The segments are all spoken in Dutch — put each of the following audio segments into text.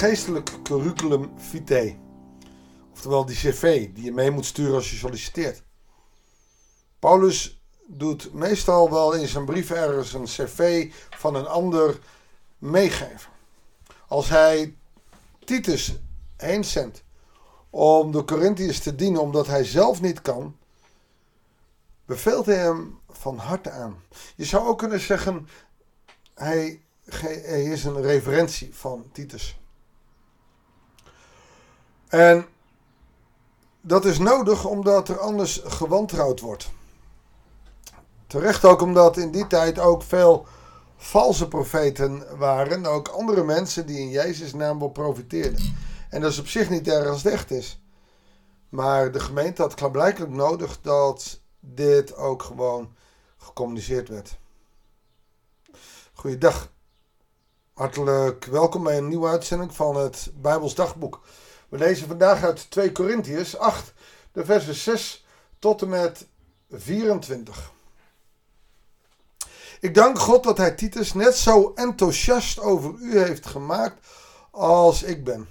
geestelijk curriculum vitae. Oftewel die cv die je mee moet sturen als je solliciteert. Paulus doet meestal wel in zijn brief ergens een cv van een ander meegeven. Als hij Titus heen zendt om de Corinthiërs te dienen omdat hij zelf niet kan, beveelt hij hem van harte aan. Je zou ook kunnen zeggen, hij, hij is een referentie van Titus. En dat is nodig omdat er anders gewantrouwd wordt. Terecht ook omdat in die tijd ook veel valse profeten waren. Ook andere mensen die in Jezus' naam wel profiteerden. En dat is op zich niet erg als het echt is. Maar de gemeente had klaarblijkelijk nodig dat dit ook gewoon gecommuniceerd werd. Goeiedag. Hartelijk welkom bij een nieuwe uitzending van het Bijbels Dagboek. We lezen vandaag uit 2 Korintiërs 8, de versen 6 tot en met 24. Ik dank God dat hij Titus net zo enthousiast over u heeft gemaakt als ik ben.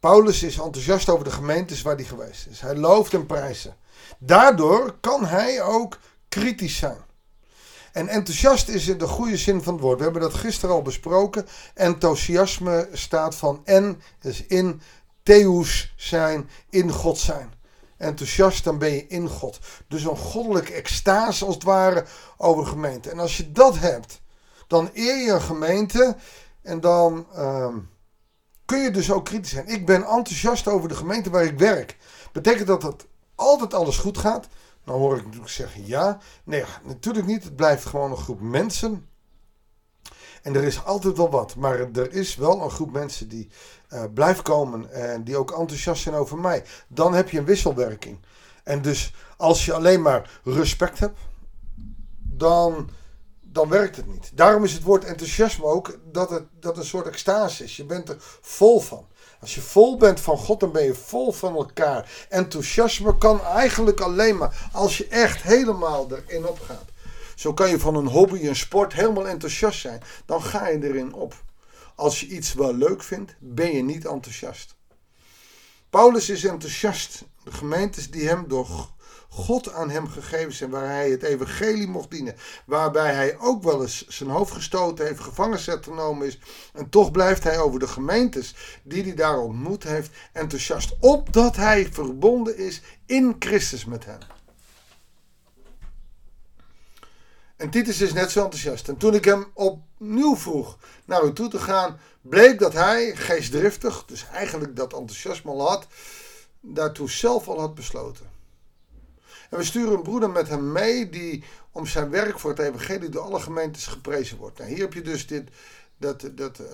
Paulus is enthousiast over de gemeentes waar hij geweest is. Hij looft en prijzen. Daardoor kan hij ook kritisch zijn. En enthousiast is in de goede zin van het woord. We hebben dat gisteren al besproken. Enthousiasme staat van en, dus in, theus zijn, in God zijn. Enthousiast, dan ben je in God. Dus een goddelijke extase als het ware over gemeente. En als je dat hebt, dan eer je een gemeente en dan ehm, kun je dus ook kritisch zijn. Ik ben enthousiast over de gemeente waar ik werk. Betekent dat dat altijd alles goed gaat? Dan hoor ik natuurlijk zeggen ja. Nee, natuurlijk niet. Het blijft gewoon een groep mensen. En er is altijd wel wat. Maar er is wel een groep mensen die uh, blijft komen. En die ook enthousiast zijn over mij. Dan heb je een wisselwerking. En dus als je alleen maar respect hebt. Dan, dan werkt het niet. Daarom is het woord enthousiasme ook dat het dat een soort extase is. Je bent er vol van. Als je vol bent van God, dan ben je vol van elkaar. Enthousiasme kan eigenlijk alleen maar als je echt helemaal erin opgaat. Zo kan je van een hobby, een sport helemaal enthousiast zijn. Dan ga je erin op. Als je iets wel leuk vindt, ben je niet enthousiast. Paulus is enthousiast. De gemeentes die hem door God aan hem gegeven zijn, waar hij het evangelie mocht dienen. Waarbij hij ook wel eens zijn hoofd gestoten heeft, gevangen genomen is. En toch blijft hij over de gemeentes die hij daar ontmoet heeft enthousiast. Opdat hij verbonden is in Christus met hen. En Titus is net zo enthousiast. En toen ik hem opnieuw vroeg naar u toe te gaan, bleek dat hij geestdriftig, dus eigenlijk dat enthousiasme al had, daartoe zelf al had besloten. En we sturen een broeder met hem mee die om zijn werk voor het evangelie door alle gemeentes geprezen wordt. Nou, hier heb je dus dit, dat, dat, uh,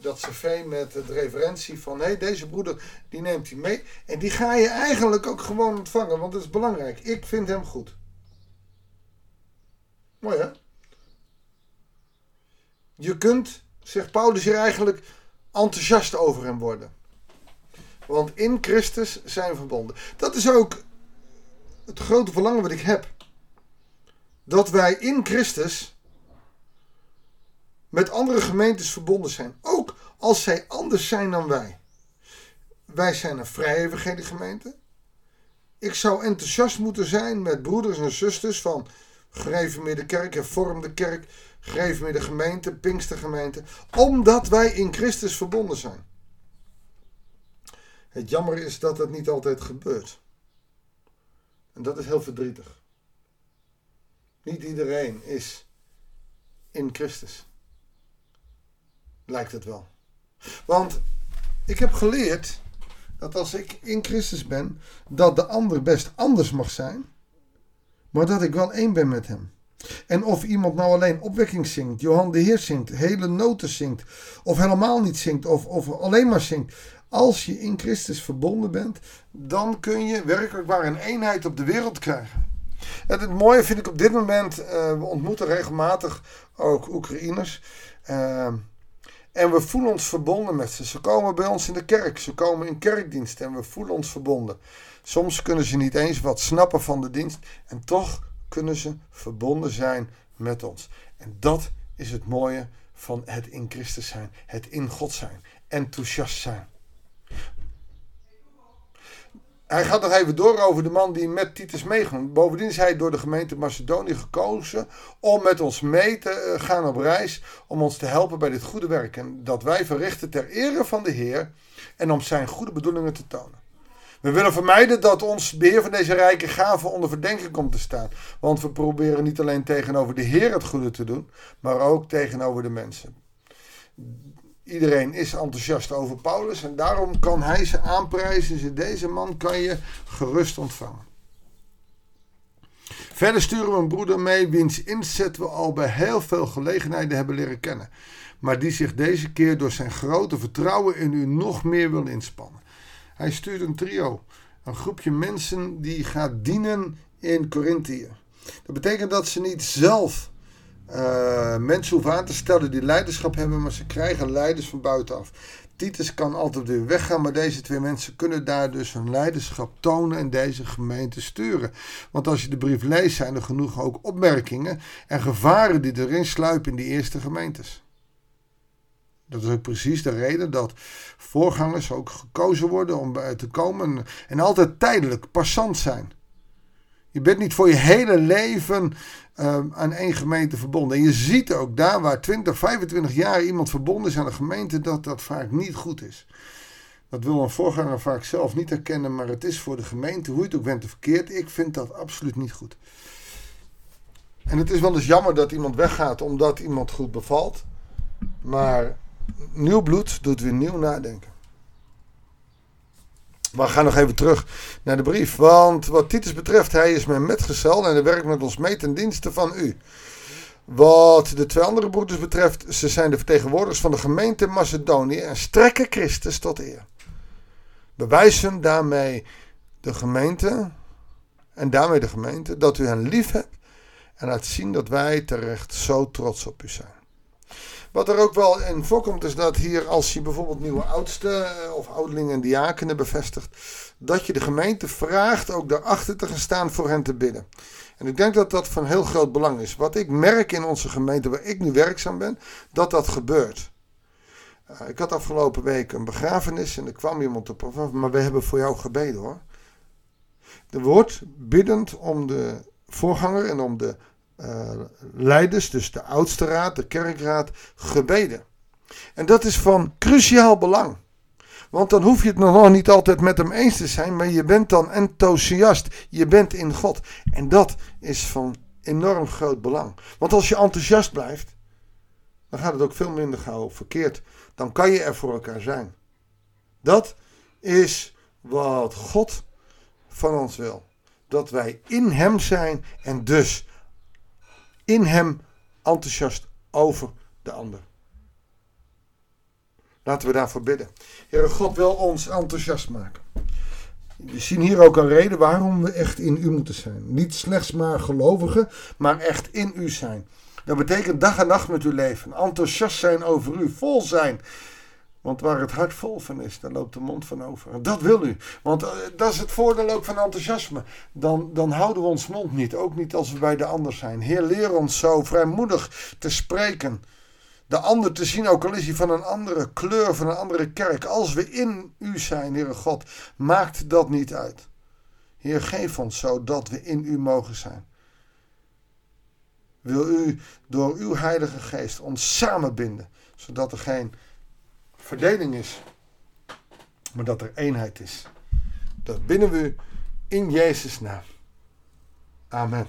dat cv met de referentie van hé, hey, deze broeder die neemt hij mee. En die ga je eigenlijk ook gewoon ontvangen, want dat is belangrijk. Ik vind hem goed. Mooi hè? Je kunt, zegt Paulus hier eigenlijk, enthousiast over hem worden. Want in Christus zijn verbonden. Dat is ook het grote verlangen wat ik heb. Dat wij in Christus met andere gemeentes verbonden zijn. Ook als zij anders zijn dan wij. Wij zijn een vrije gemeente. Ik zou enthousiast moeten zijn met broeders en zusters van gereformeerde kerk, hervormde kerk, gereformeerde gemeente, pinkstergemeente. Omdat wij in Christus verbonden zijn. Het jammer is dat dat niet altijd gebeurt. En dat is heel verdrietig. Niet iedereen is in Christus. Lijkt het wel. Want ik heb geleerd dat als ik in Christus ben, dat de ander best anders mag zijn, maar dat ik wel één ben met hem. En of iemand nou alleen opwekking zingt, Johan de Heer zingt, hele noten zingt, of helemaal niet zingt, of, of alleen maar zingt. Als je in Christus verbonden bent, dan kun je werkelijk waar een eenheid op de wereld krijgen. En het mooie vind ik op dit moment, uh, we ontmoeten regelmatig ook Oekraïners. Uh, en we voelen ons verbonden met ze. Ze komen bij ons in de kerk, ze komen in kerkdienst en we voelen ons verbonden. Soms kunnen ze niet eens wat snappen van de dienst en toch kunnen ze verbonden zijn met ons. En dat is het mooie van het in Christus zijn, het in God zijn, enthousiast zijn. Hij gaat nog even door over de man die met Titus meeging. Bovendien is hij door de gemeente Macedonië gekozen om met ons mee te eh, gaan op reis. Om ons te helpen bij dit goede werk. En dat wij verrichten ter ere van de Heer en om zijn goede bedoelingen te tonen. We willen vermijden dat ons beheer van deze rijke gaven onder verdenking komt te staan. Want we proberen niet alleen tegenover de Heer het goede te doen, maar ook tegenover de mensen. Iedereen is enthousiast over Paulus en daarom kan hij ze aanprijzen. Deze man kan je gerust ontvangen. Verder sturen we een broeder mee wiens inzet we al bij heel veel gelegenheden hebben leren kennen. Maar die zich deze keer door zijn grote vertrouwen in u nog meer wil inspannen. Hij stuurt een trio, een groepje mensen die gaat dienen in Corinthië. Dat betekent dat ze niet zelf uh, mensen hoeven aan te stellen die leiderschap hebben, maar ze krijgen leiders van buitenaf. Titus kan altijd weer weggaan, maar deze twee mensen kunnen daar dus hun leiderschap tonen en deze gemeente sturen. Want als je de brief leest, zijn er genoeg ook opmerkingen en gevaren die erin sluipen in die eerste gemeentes. Dat is ook precies de reden dat voorgangers ook gekozen worden om te komen en altijd tijdelijk, passant zijn. Je bent niet voor je hele leven uh, aan één gemeente verbonden. En je ziet ook daar waar 20, 25 jaar iemand verbonden is aan een gemeente, dat dat vaak niet goed is. Dat wil een voorganger vaak zelf niet herkennen, maar het is voor de gemeente, hoe je het ook bent, verkeerd. Ik vind dat absoluut niet goed. En het is wel eens jammer dat iemand weggaat omdat iemand goed bevalt. Maar nieuw bloed doet weer nieuw nadenken. Maar we gaan nog even terug naar de brief. Want wat Titus betreft, hij is mijn metgezel en hij werkt met ons mee ten dienste van u. Wat de twee andere broeders betreft, ze zijn de vertegenwoordigers van de gemeente Macedonië en strekken Christus tot eer. Bewijzen daarmee de gemeente en daarmee de gemeente dat u hen lief hebt en laat zien dat wij terecht zo trots op u zijn. Wat er ook wel in voorkomt is dat hier als je bijvoorbeeld nieuwe oudsten eh, of ouderlingen en diakenen bevestigt, dat je de gemeente vraagt ook daarachter te gaan staan voor hen te bidden. En ik denk dat dat van heel groot belang is. Wat ik merk in onze gemeente waar ik nu werkzaam ben, dat dat gebeurt. Uh, ik had afgelopen week een begrafenis en er kwam iemand op af, maar we hebben voor jou gebeden hoor. Er wordt biddend om de voorganger en om de uh, leiders, dus de oudste raad, de kerkraad, gebeden. En dat is van cruciaal belang. Want dan hoef je het nog niet altijd met hem eens te zijn, maar je bent dan enthousiast. Je bent in God. En dat is van enorm groot belang. Want als je enthousiast blijft, dan gaat het ook veel minder gauw verkeerd. Dan kan je er voor elkaar zijn. Dat is wat God van ons wil. Dat wij in Hem zijn en dus in hem enthousiast over de ander. Laten we daarvoor bidden. Heere God wil ons enthousiast maken. We zien hier ook een reden waarom we echt in u moeten zijn. Niet slechts maar gelovigen, maar echt in u zijn. Dat betekent dag en nacht met u leven. Enthousiast zijn over u. Vol zijn want waar het hart vol van is, daar loopt de mond van over. Dat wil u. Want eh, dat is het voordeel ook van enthousiasme. Dan, dan houden we ons mond niet. Ook niet als we bij de ander zijn. Heer, leer ons zo vrijmoedig te spreken. De ander te zien, ook al is hij van een andere kleur, van een andere kerk. Als we in u zijn, Heere God, maakt dat niet uit. Heer, geef ons zo dat we in u mogen zijn. Wil u door uw Heilige Geest ons samenbinden, zodat er geen verdeling is, maar dat er eenheid is. Dat binnen we in Jezus' naam. Amen.